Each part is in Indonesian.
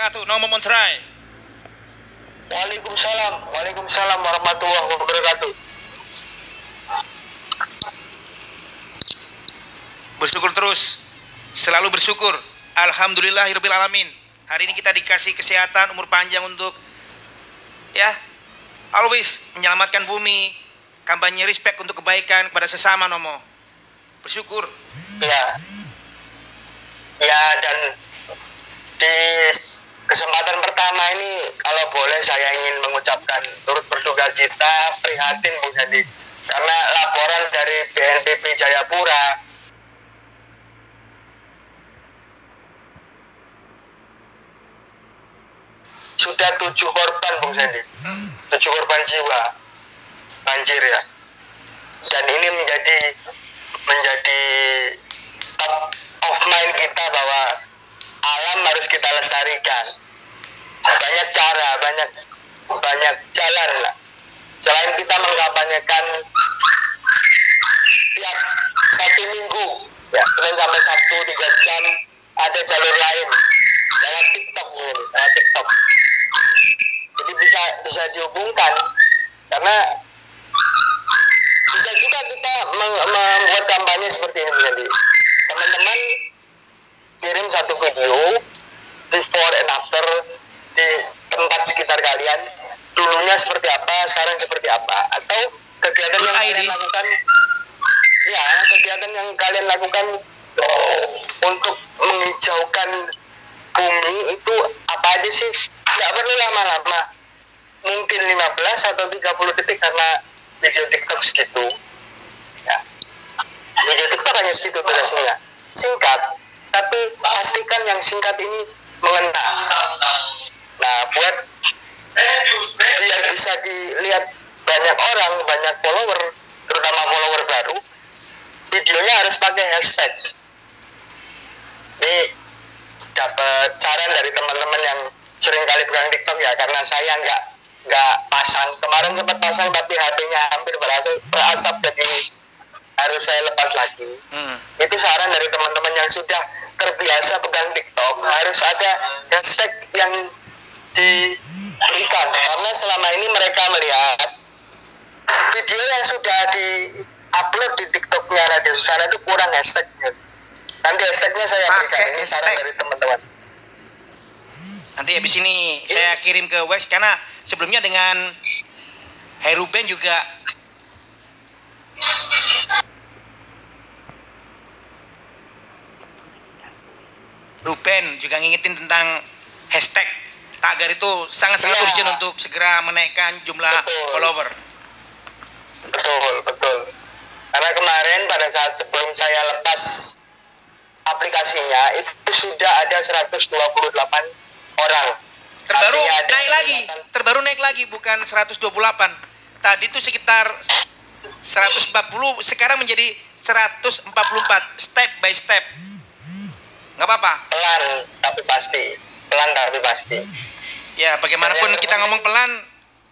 wabarakatuh. Nomo Montrai. Waalaikumsalam. Waalaikumsalam warahmatullahi wabarakatuh. Bersyukur terus. Selalu bersyukur. Alhamdulillahirabbil alamin. Hari ini kita dikasih kesehatan, umur panjang untuk ya always menyelamatkan bumi. Kampanye respect untuk kebaikan kepada sesama Nomo. Bersyukur. Ya. Ya dan di kesempatan pertama ini kalau boleh saya ingin mengucapkan turut berduka cita prihatin Bung Sandi. Karena laporan dari BNPB Jayapura sudah tujuh korban Bung Sandi. Tujuh korban jiwa. Banjir ya. Dan ini menjadi menjadi top of mind kita bahwa alam harus kita lestarikan. Banyak cara banyak banyak jalan lah. Selain kita mengkampanyekan tiap satu minggu ya Senin sampai Sabtu tiga jam ada jalur lain. Lewat TikTok lewat TikTok. Jadi bisa bisa dihubungkan. Karena bisa juga kita membuat kampanye seperti ini teman-teman kirim satu video before and after di tempat sekitar kalian dulunya seperti apa sekarang seperti apa atau kegiatan yang kalian lakukan? Ya kegiatan yang kalian lakukan oh, untuk menghijaukan bumi itu apa aja sih? Nggak perlu lama-lama. Mungkin 15 atau 30 detik karena video TikTok segitu. Ya. Video TikTok hanya segitu durasinya singkat tapi pastikan yang singkat ini mengena nah buat biar bisa dilihat banyak orang banyak follower terutama follower baru videonya harus pakai hashtag. Ini dapat saran dari teman-teman yang sering kali pegang TikTok ya karena saya nggak nggak pasang. Kemarin sempat pasang tapi HP-nya hampir berasap, berasap jadi harus saya lepas lagi. Hmm. itu saran dari teman-teman yang sudah terbiasa pegang TikTok harus ada hashtag yang diberikan karena selama ini mereka melihat video yang sudah di upload di TikToknya Radio Susana itu kurang hashtagnya. Nanti hashtagnya saya berikan ini saran dari teman-teman. Nanti habis ini saya kirim ke West karena sebelumnya dengan Heruben juga Ruben juga ngingetin tentang hashtag tagar itu sangat-sangat ya. urgent untuk segera menaikkan jumlah betul. follower. Betul, betul. Karena kemarin pada saat sebelum saya lepas aplikasinya itu sudah ada 128 orang. Terbaru naik lagi, terbaru naik lagi bukan 128. Tadi itu sekitar 140, sekarang menjadi 144 step by step nggak apa-apa pelan tapi pasti pelan tapi pasti. Ya bagaimanapun kita ngomong pelan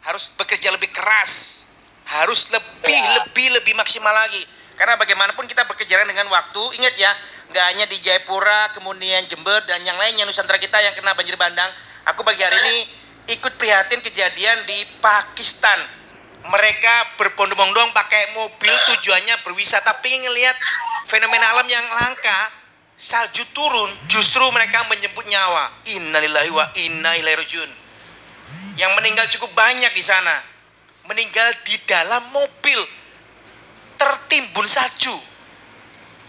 harus bekerja lebih keras. Harus lebih ya. lebih lebih maksimal lagi. Karena bagaimanapun kita bekerja dengan waktu ingat ya nggak hanya di Jayapura kemudian Jember dan yang lainnya Nusantara kita yang kena banjir bandang. Aku pagi hari ini ikut prihatin kejadian di Pakistan. Mereka berbondong-bondong pakai mobil tujuannya berwisata. Pengen ngelihat fenomena alam yang langka salju turun, justru mereka menjemput nyawa. Innalillahi wa inna ilaihi rajiun. Yang meninggal cukup banyak di sana. Meninggal di dalam mobil tertimbun salju.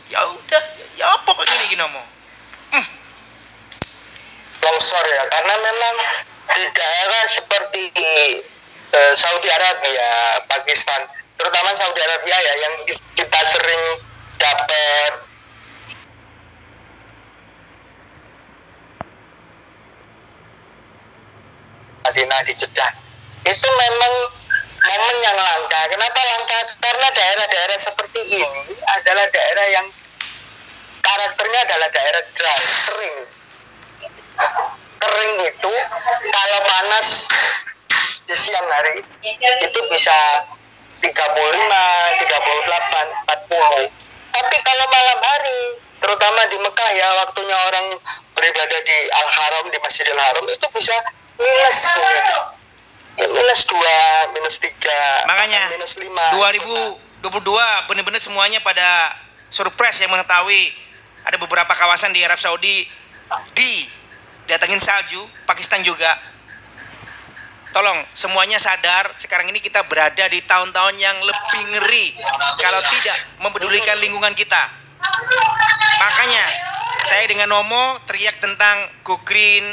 Ya udah, ya apa kok gini gini mau? Hmm. Longsor ya, karena memang di daerah seperti uh, Saudi Arabia, Pakistan, terutama Saudi Arabia ya yang kita sering dapat Madinah di Jeddah itu memang momen yang langka. Kenapa langka? Karena daerah-daerah seperti ini adalah daerah yang karakternya adalah daerah dry, kering. Kering itu kalau panas di siang hari itu bisa 35, 38, 40. Tapi kalau malam hari terutama di Mekah ya waktunya orang beribadah di Al Haram di Masjidil Haram itu bisa minus ya. Ya, minus dua minus tiga Makanya minus lima 2022 benar-benar semuanya pada surprise yang mengetahui ada beberapa kawasan di Arab Saudi di datangin salju, Pakistan juga. Tolong semuanya sadar sekarang ini kita berada di tahun-tahun yang lebih ngeri kalau tidak mempedulikan lingkungan kita. Makanya saya dengan Nomo teriak tentang go green,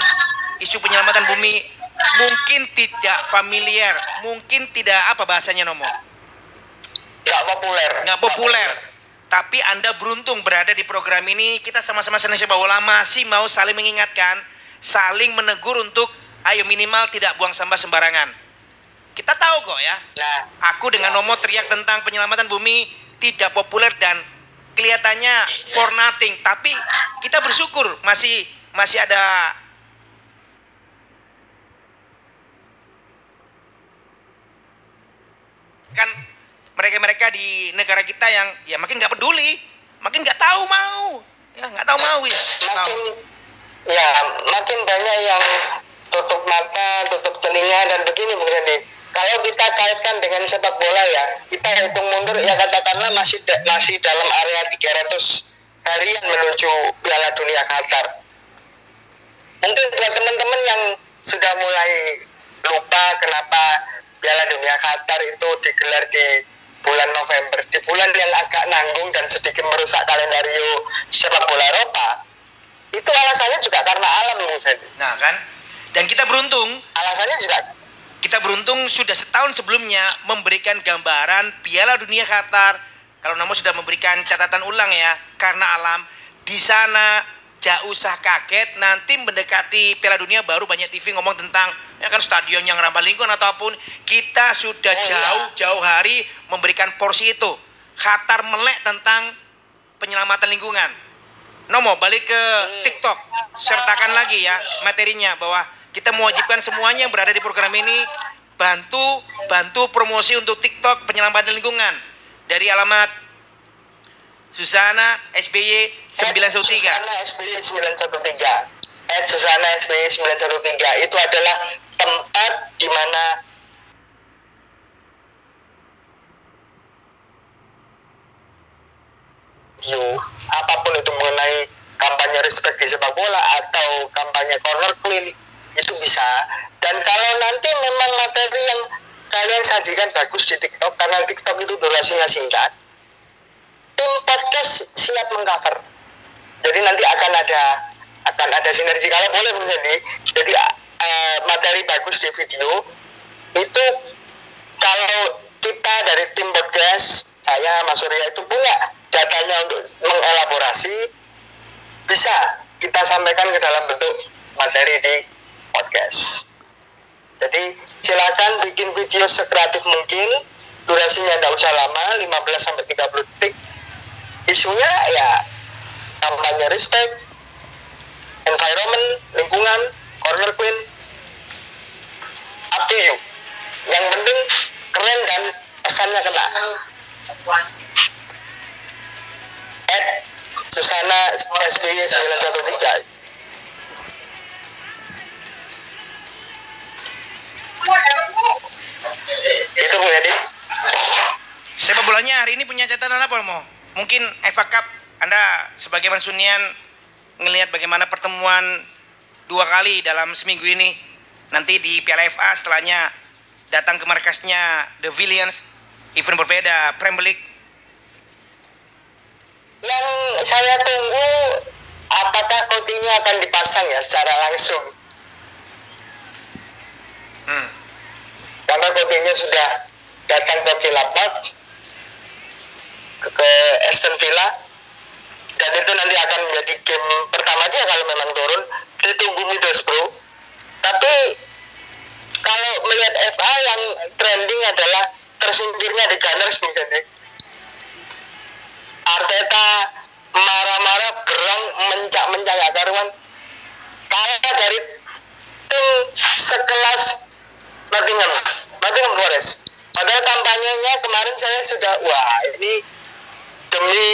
isu penyelamatan bumi mungkin tidak familiar, mungkin tidak apa bahasanya Nomo? Nggak populer. Nggak populer. Tapi anda beruntung berada di program ini. Kita sama-sama Indonesia Bola. Masih mau saling mengingatkan saling menegur untuk ayo minimal tidak buang sampah sembarangan. Kita tahu kok ya. Nah. Aku dengan Nomo teriak tentang penyelamatan bumi tidak populer dan kelihatannya for nothing. Tapi kita bersyukur masih masih ada kan mereka-mereka di negara kita yang ya makin nggak peduli, makin nggak tahu mau, ya nggak tahu mau ya. Tahu. makin ya makin banyak yang tutup mata, tutup telinga dan begini Bung Sandy. Kalau kita kaitkan dengan sepak bola ya, kita hitung mundur ya katakanlah masih da- masih dalam area 300 harian menuju Piala Dunia Qatar. Mungkin buat teman-teman yang sudah mulai lupa kenapa Piala Dunia Qatar itu digelar di bulan November, di bulan yang agak nanggung dan sedikit merusak kalendario sepak bola Eropa, itu alasannya juga karena alam Bung Sandy. Nah kan, dan kita beruntung, Alasannya juga kita beruntung sudah setahun sebelumnya memberikan gambaran Piala Dunia Qatar. Kalau Nomo sudah memberikan catatan ulang ya, karena alam. Di sana jauh usah kaget nanti mendekati Piala Dunia baru banyak TV ngomong tentang ya kan stadion yang ramah lingkungan ataupun kita sudah Oh, iya. jauh-jauh hari memberikan porsi itu. Qatar melek tentang penyelamatan lingkungan. Nomo balik ke TikTok, sertakan lagi ya materinya bahwa kita mewajibkan semuanya yang berada di program ini bantu bantu promosi untuk TikTok penyelamatan lingkungan dari alamat Susana SBY 913. Susana SBY 913. At Susana SBY 913 itu adalah tempat di mana you apa pun itu mengenai kampanye respect di sepak bola atau kampanye corner clean itu bisa. Dan kalau nanti memang materi yang kalian sajikan bagus di TikTok karena TikTok itu durasinya singkat tim podcast siap mengcover. Jadi nanti akan ada akan ada sinergi. Kalau boleh Bung Sandy jadi eh, materi bagus di video. Itu kalau kita dari tim podcast saya Mas Surya itu punya datanya untuk mengelaborasi bisa kita sampaikan ke dalam bentuk materi di podcast. Jadi silakan bikin video sekreatif mungkin. Durasinya tidak usah lama 15 sampai 30 detik. Isunya ya kampanye respect environment lingkungan corner queen to you yang penting keren dan pesannya kena at Susana SBY 913 itu Bu Yadi Sepak bolanya hari ini punya catatan apa mau? Mungkin FA Cup Anda sebagai Mansunian ngelihat bagaimana pertemuan dua kali dalam seminggu ini. Nanti di Piala FA setelahnya datang ke markasnya The Villains event berbeda Premier League. Yang saya tunggu apakah Coutinho akan dipasang ya secara langsung? Hmm. karena Coutinho sudah datang ke Villa Park ke, ke Aston Villa dan itu nanti akan menjadi game pertama dia kalau memang turun. Ditunggu Middlesbrough tapi kalau melihat FA yang trending adalah tersingkirnya di Gunners Sandy Arteta marah-marah gerang mencak-mencak gak karuan. Kalah dari tim sekelas Nottingham Nottingham Forest. Padahal kampanyenya kemarin saya sudah wah ini demi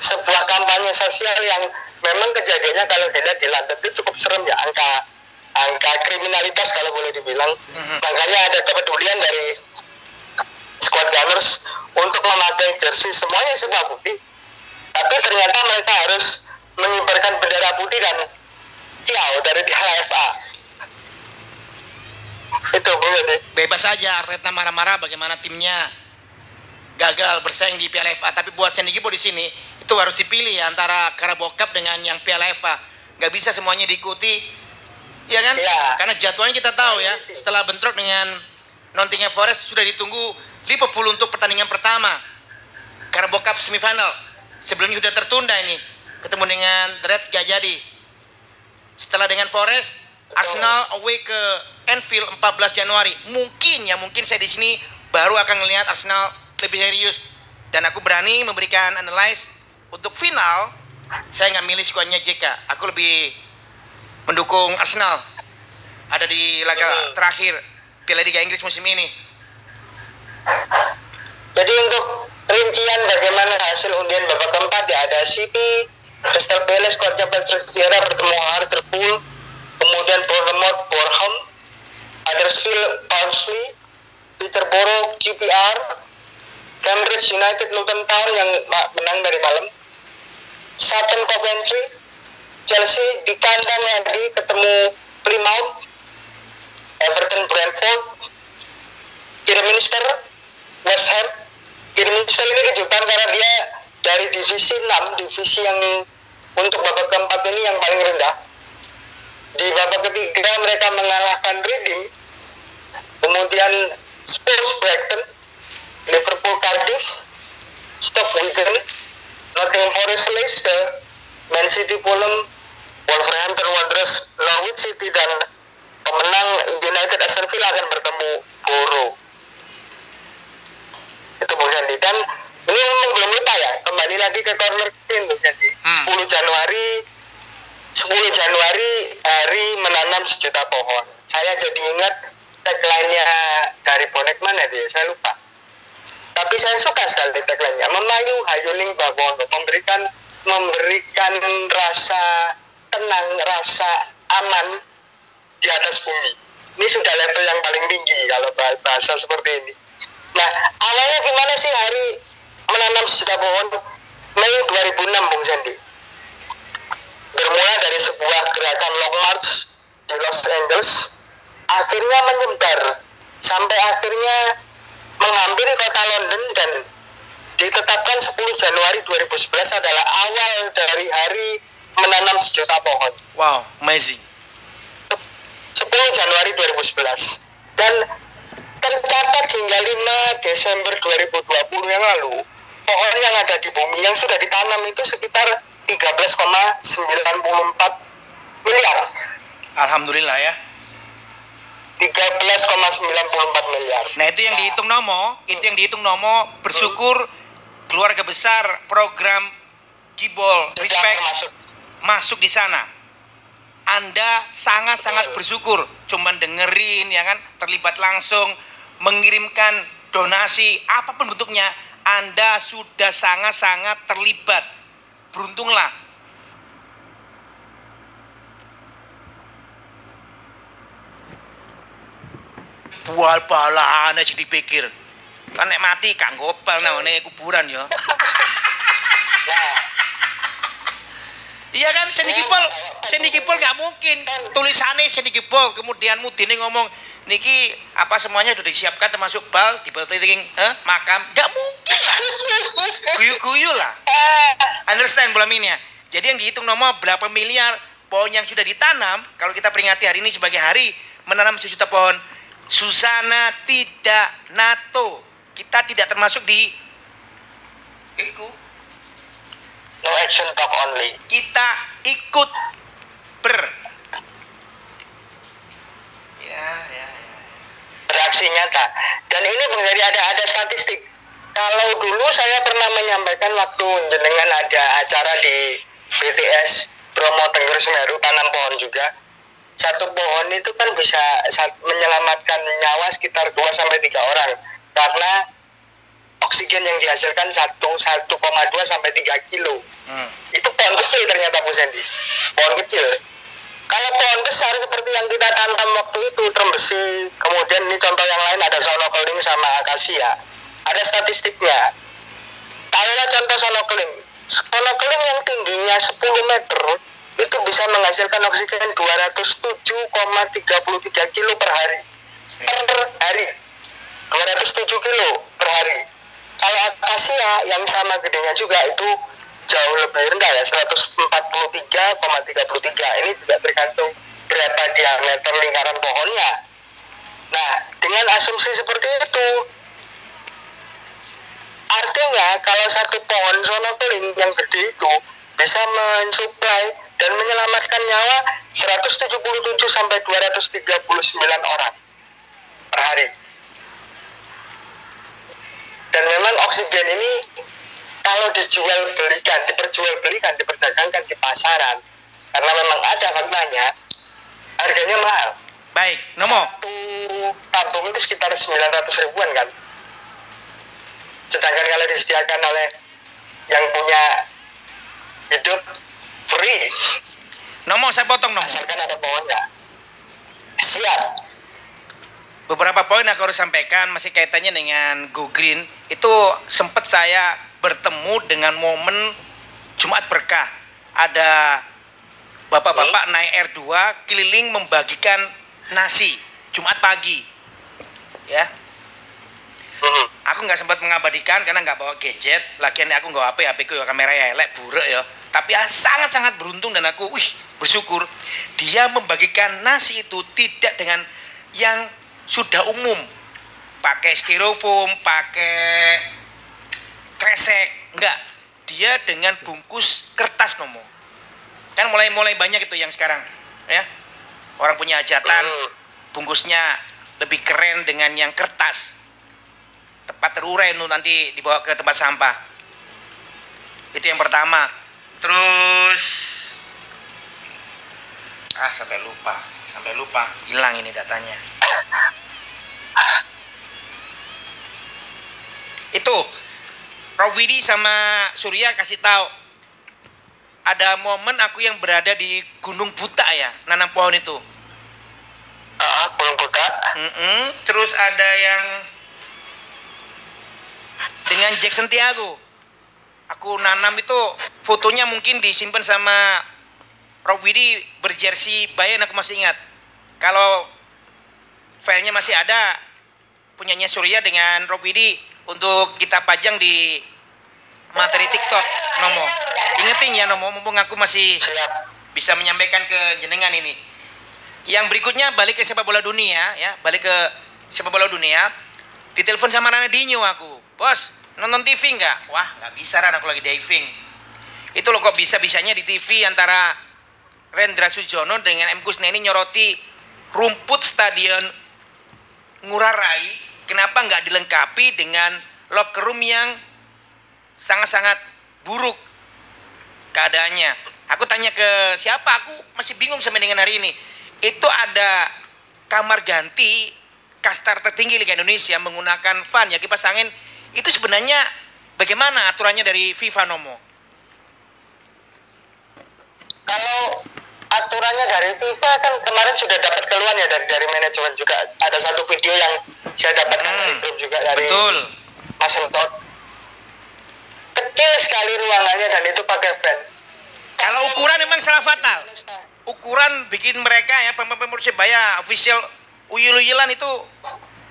sebuah kampanye sosial yang memang kejadiannya kalau dilihat di London itu cukup serem ya angka angka kriminalitas kalau boleh dibilang. Mhm. makanya ada kepedulian dari squad gunners untuk memakai jersey semuanya semua putih. Tapi ternyata mereka harus mengibarkan bendera putih dan ciao dari Piala FA itu Bu Yudi. bebas saja Arteta marah-marah bagaimana timnya. Gagal bersaing di Piala FA tapi buat Sandy Gipo di sini itu harus dipilih antara Carabao Cup dengan yang Piala FA nggak bisa semuanya diikuti ya kan? Iya. karena jadwalnya kita tahu ya setelah bentrok dengan Nottingham Forest sudah ditunggu Liverpool untuk pertandingan pertama. Carabao Cup semifinal. Sebelumnya sudah tertunda ini. Ketemu dengan The Reds gak jadi. Setelah dengan Forest Arsenal away ke Anfield 14 Januari. Mungkin ya mungkin saya di sini baru akan melihat Arsenal lebih serius. Dan aku berani memberikan analyze untuk final. Saya nggak milih skuadnya JK aku lebih mendukung Arsenal ada di laga Hmm. terakhir Piala Liga Inggris musim ini Jadi untuk rincian bagaimana hasil undian babak keempat ya ada City, Crystal Palace, kuatnya Patrick Vieira bertemu Hartlepool, kemudian Bournemouth, Boreham, Huddersfield, Barnsley, Peterborough, QPR, Cambridge United, Luton Town yang menang dari malam, Sutton Coventry, Chelsea di kandang lagi ketemu Plymouth, Everton Brentford, Kidderminster, West Ham. Kidderminster ini kejutan karena dia dari divisi 6, divisi yang untuk babak keempat ini yang paling rendah. Di babak ketiga mereka mengalahkan Reading, kemudian Spurs Brighton, Liverpool Cardiff, Stoke Wigan, Nottingham Forest Leicester, Man City Fulham, Wolverhampton Wanderers, Norwich City dan pemenang United Aston Villa akan bertemu Borough. Itu Bung Sandi. Dan ini memang belum lupa ya kembali lagi ke corner pin Bung Sandi. Hmm. 10 Januari 10 Januari hari menanam sejuta pohon. Saya jadi ingat tagline-nya dari bonek mana dia? Saya lupa. Tapi saya suka sekali tagline-nya. Memayu hayuning bagono memberikan memberikan rasa tenang rasa aman di atas bumi. Ini sudah level yang paling tinggi kalau bahasa seperti ini. Nah, awalnya gimana sih hari menanam sejuta pohon? Mei 2006, Bung Sandy? Bermula dari sebuah gerakan long march di Los Angeles, akhirnya menyebar sampai akhirnya menghampiri kota London dan ditetapkan 10 Januari 2011 adalah awal dari hari menanam sejuta pohon. wow amazing. 10 Januari 2011 dan tercatat hingga 5 Desember 2020 yang lalu pohon yang ada di bumi yang sudah ditanam itu sekitar 13,94 miliar. Alhamdulillah ya. 13,94 miliar. Nah itu yang dihitung Nomo, itu yang dihitung Nomo bersyukur keluarga besar program Gibol Respect. termasuk masuk di sana. Anda sangat-sangat bersyukur, cuman dengerin ya kan, terlibat langsung, mengirimkan donasi apa pun bentuknya, Anda sudah sangat-sangat terlibat. Beruntunglah. Bual Anda jadi pikir. Kan nek mati kang gopal namanya kuburan ya. Iya kan Sandy Gipol, Sandy Gipol nggak mungkin. Tulisannya Sandy Gipol kemudian Mudine ngomong niki apa semuanya sudah disiapkan termasuk bal di ring eh, makam. Nggak mungkin lah. Guyu-guyu lah. Understand belum ini ya jadi yang dihitung nomor berapa miliar pohon yang sudah ditanam kalau kita peringati hari ini sebagai hari menanam sejuta pohon Susana tidak NATO. Kita tidak termasuk di Iku no action talk only. Kita ikut ber. Ya ya ya reaksi nyata. Dan ini menjadi ada ada statistik. Kalau dulu saya pernah menyampaikan waktu jenengan ada acara di BTS Bromo Tengger Semeru tanam pohon juga. Satu pohon itu kan bisa sa- menyelamatkan nyawa sekitar 2 sampai tiga orang. Karena oksigen yang dihasilkan 1 1,2 sampai 3 kilo. Hmm. Itu pohon kecil ternyata Bu Sandy. Pohon kecil. Kalau pohon besar seperti yang kita tanam waktu itu trembesi, kemudian ini contoh yang lain ada sonokeling sama akasia. Ada statistiknya. Taruhlah contoh sonokeling. Sonokeling yang tingginya 10 meter itu bisa menghasilkan oksigen 207,33 kilo per hari. Per hari. 207 kilo per hari. Kalau akasia yang sama gedenya juga itu jauh lebih rendah ya 143,33 ini juga tergantung berapa diameter lingkaran pohonnya. Nah dengan asumsi seperti itu artinya kalau satu pohon sonokeling yang gede itu bisa mensuplai dan menyelamatkan nyawa 177 sampai 239 orang per hari dan memang oksigen ini kalau dijual belikan, diperjual belikan, diperdagangkan di pasaran, karena memang ada faktanya, harganya mahal. Baik, Nomo. Satu tabung itu sekitar 900 ribuan kan. Sedangkan kalau disediakan oleh yang punya hidup free, Nomo, saya potong Nomo. asalkan ada pohonnya. Siap. Beberapa poin yang aku harus sampaikan masih kaitannya dengan Go Green. Itu sempat saya bertemu dengan momen Jumat Berkah. Ada bapak-bapak naik R2 keliling membagikan nasi Jumat pagi. Ya, Hmm. aku nggak sempat mengabadikan karena nggak bawa gadget. Lagian aku nggak HP, HP ku ya kamera ya elek buruk ya. Tapi ya sangat-sangat beruntung dan aku wih bersyukur dia membagikan nasi itu tidak dengan yang sudah umum pakai styrofoam, pakai kresek, enggak. Dia dengan bungkus kertas nomo. Kan mulai mulai banyak itu yang sekarang, ya. Orang punya hajatan, bungkusnya lebih keren dengan yang kertas. Tepat terurai nu nanti dibawa ke tempat sampah. Itu yang pertama. Terus ah sampai lupa, sampai lupa, hilang ini datanya. Itu Rob Widi sama Surya kasih tahu ada momen aku yang berada di Gunung Buta ya, nanam pohon itu. Ah, belum buka. Mm-mm. Terus ada yang dengan Jackson Tiago. Aku nanam itu fotonya mungkin disimpan sama Rob Widi berjersey Bayern aku masih ingat. Kalau filenya masih ada punyanya Surya dengan Rob Widi untuk kita pajang di materi TikTok Nomo. Ingetin ya Nomo mumpung aku masih bisa menyampaikan ke jenengan ini. Yang berikutnya balik ke sepak bola dunia ya, balik ke sepak bola dunia. Ditelepon sama Ronaldinho aku, bos nonton TV nggak? Wah nggak bisa Ran, aku lagi diving. Itu loh kok bisa bisanya di TV antara Rendra Sujono dengan M Kusneni nyoroti rumput stadion Ngurah Rai. Kenapa nggak dilengkapi dengan locker room yang sangat-sangat buruk keadaannya. Aku tanya ke siapa, aku masih bingung sampai dengan hari ini. Itu ada kamar ganti kastar tertinggi Liga Indonesia menggunakan fan ya kipas angin. Itu sebenarnya bagaimana aturannya dari FIFA Nomo? Kalau aturannya dari FIFA kan kemarin sudah dapat keluhan ya dari dari manajemen juga ada satu video yang saya dapatkan Hmm, dari juga dari Betul. Mas Entot kecil sekali ruangannya dan itu pakai fan Kalau ukuran memang salah fatal. Ukuran bikin mereka ya pemain Persebaya official uyul-uyulan itu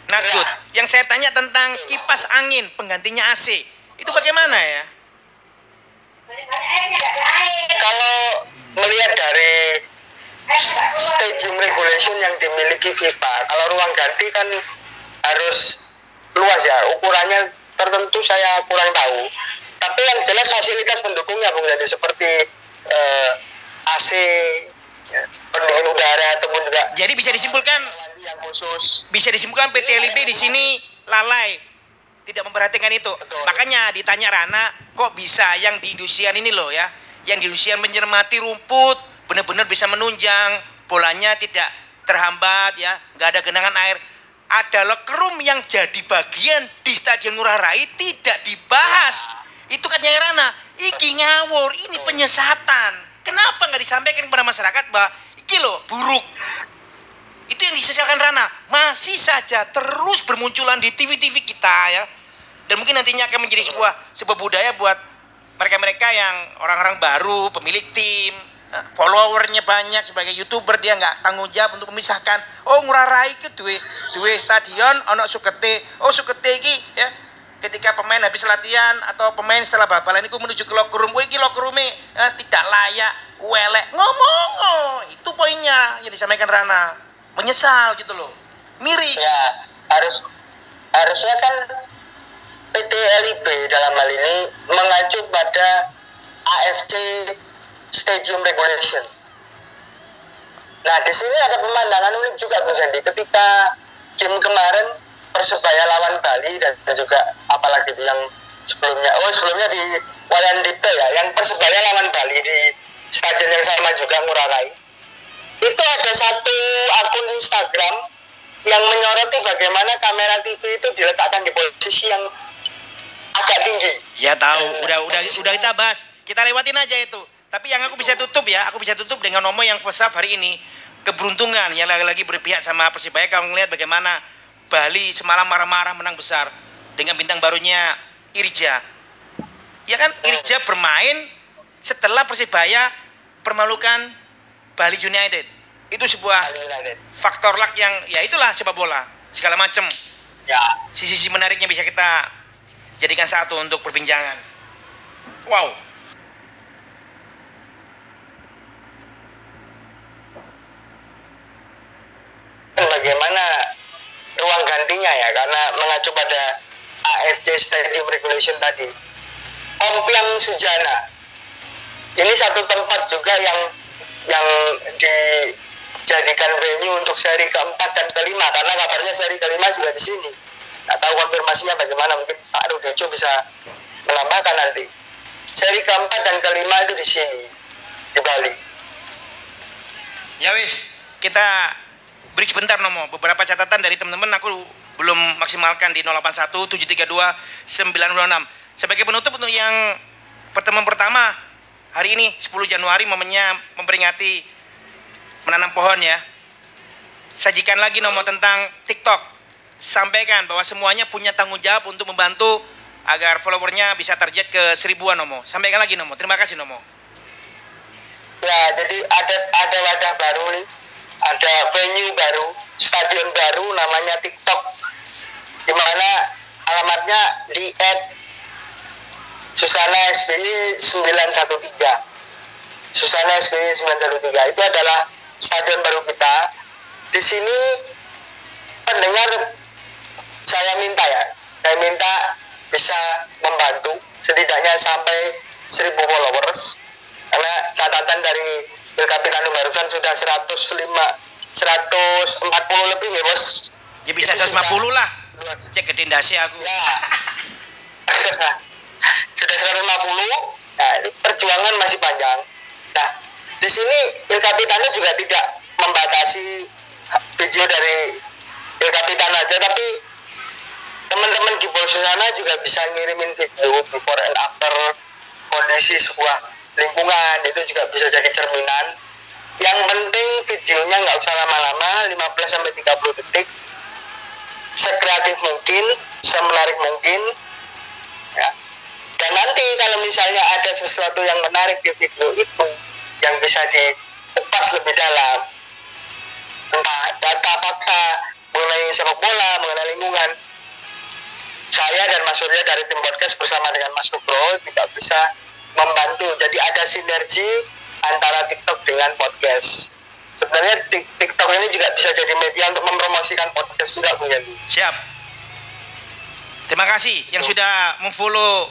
not good. Yang saya tanya tentang kipas angin penggantinya AC. Itu bagaimana ya? kalau melihat dari stadium regulation yang dimiliki FIFA kalau ruang ganti kan harus luas ya. Ukurannya tertentu saya kurang tahu. Tapi yang jelas fasilitas pendukungnya Bung Jadi seperti eh, AC ya, pendingin udara ataupun juga Jadi bisa disimpulkan yang khusus. bisa disimpulkan PT LIB di sini lalai. Tidak memperhatikan itu. Betul. Makanya ditanya Rana, kok bisa yang di industrian ini loh ya, yang di industrian mencermati rumput, benar-benar bisa menunjang, bolanya tidak terhambat ya, nggak ada genangan air. ada locker room yang jadi bagian di Stadion Ngurah Rai tidak dibahas. Itu katanya Rana, iki ngawur, ini penyesatan. Kenapa nggak disampaikan kepada masyarakat bahwa iki loh buruk. Itu yang disesalkan Rana. Masih saja terus bermunculan di TV-TV kita ya. Dan mungkin nantinya akan menjadi sebuah sebuah budaya buat mereka-mereka yang orang-orang baru, pemilik tim, followernya banyak sebagai youtuber dia nggak tanggung jawab untuk memisahkan. Oh ngurah rai ke duwe duwe stadion ono sukete oh sukete iki ya. Ketika pemain habis latihan atau pemain setelah bal-balan itu menuju ke locker room, iki locker room eh, tidak layak, welek, ngomong, oh, itu poinnya yang disampaikan Rana, menyesal gitu loh, miris. ya harus harusnya kan PT LIB dalam hal ini mengacu pada AFC Stadium Regulation. Nah di sini ada pemandangan unik juga Bu Sandy. Ketika game kemarin Persebaya lawan Bali dan juga apalagi yang sebelumnya, oh sebelumnya di Wayan Dipte ya, yang Persebaya lawan Bali di stadion yang sama juga Ngurah Rai. Itu ada satu akun Instagram yang menyoroti bagaimana kamera TV itu diletakkan di posisi yang agak tinggi. Ya tahu, udah udah udah kita bahas, kita lewatin aja itu. Tapi yang aku bisa tutup ya, aku bisa tutup dengan nomor yang first half hari ini keberuntungan yang lagi-lagi berpihak sama Persibaya kalau ngelihat bagaimana Bali semalam marah-marah menang besar dengan bintang barunya Irja. Ya kan Irja bermain setelah Persibaya permalukan Bali United. Itu sebuah faktor luck yang ya itulah sepak bola segala macam Ya, sisi-sisi menariknya bisa kita jadikan satu untuk perbincangan. Wow. bagaimana ruang gantinya ya karena mengacu pada AFC Stadium Regulation tadi. Ompiang Sujana. Ini satu tempat juga yang yang dijadikan venue untuk seri keempat dan kelima karena kabarnya seri kelima juga di sini. Nggak tahu konfirmasinya bagaimana mungkin Pak Rudejo bisa menambahkan nanti. Seri keempat dan kelima itu di sini di Bali. Ya wis, kita beri sebentar Nomo. Beberapa catatan dari teman-teman aku belum maksimalkan di 081 732 926. Sebagai penutup untuk yang pertemuan pertama hari ini 10 Januari momennya memperingati menanam pohon ya. Sajikan lagi Nomo tentang TikTok. Sampaikan bahwa semuanya punya tanggung jawab untuk membantu agar followernya bisa target ke seribuan Nomo. Sampaikan lagi Nomo. Terima kasih Nomo. Ya, jadi ada ada wadah baru nih, ada venue baru, stadion baru namanya TikTok, di mana alamatnya di at Susana SBY 913. Susana SBY 913 itu adalah stadion baru kita. Di sini pendengar saya minta ya, saya minta bisa membantu setidaknya sampai 1000 followers. Karena catatan dari Pilkapitanu barusan sudah 105 140 lebih ya bos. Ya bisa Itu 150 lah. Cek ke dendasi aku. ya. Sudah 150 nah ini perjuangan masih panjang. Nah di sini Pilkapitanu juga tidak membatasi video dari Pilkapitan aja tapi teman-teman di sana juga bisa ngirimin video before and after kondisi sebuah lingkungan. Itu juga bisa jadi cerminan. Yang penting videonya nggak usah lama-lama 15 sampai 30 detik. Sekreatif mungkin semenarik mungkin ya. Dan nanti kalau misalnya ada sesuatu yang menarik di video itu yang bisa dikupas lebih dalam entah data fakta saya dan Mas Surya dari tim podcast bersama dengan Mas Nugro tidak bisa membantu. Jadi ada sinergi antara TikTok dengan podcast. Sebenarnya Tik- TikTok ini juga bisa jadi media untuk mempromosikan podcast juga Bu. Siap. Terima kasih yang Tuh. sudah memfollow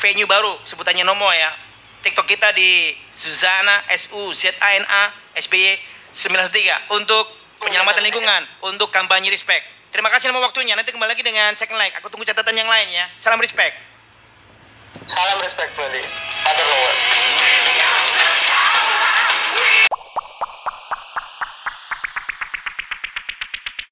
venue baru sebutannya Nomo ya. TikTok kita di Suzana S U Z A N A S B Y 93 untuk penyelamatan lingkungan, untuk kampanye respect. Terima kasih nama waktunya. Nanti kembali lagi dengan second like. Aku tunggu catatan yang lain ya. Salam respect. Salam respect Yanti. Hatur.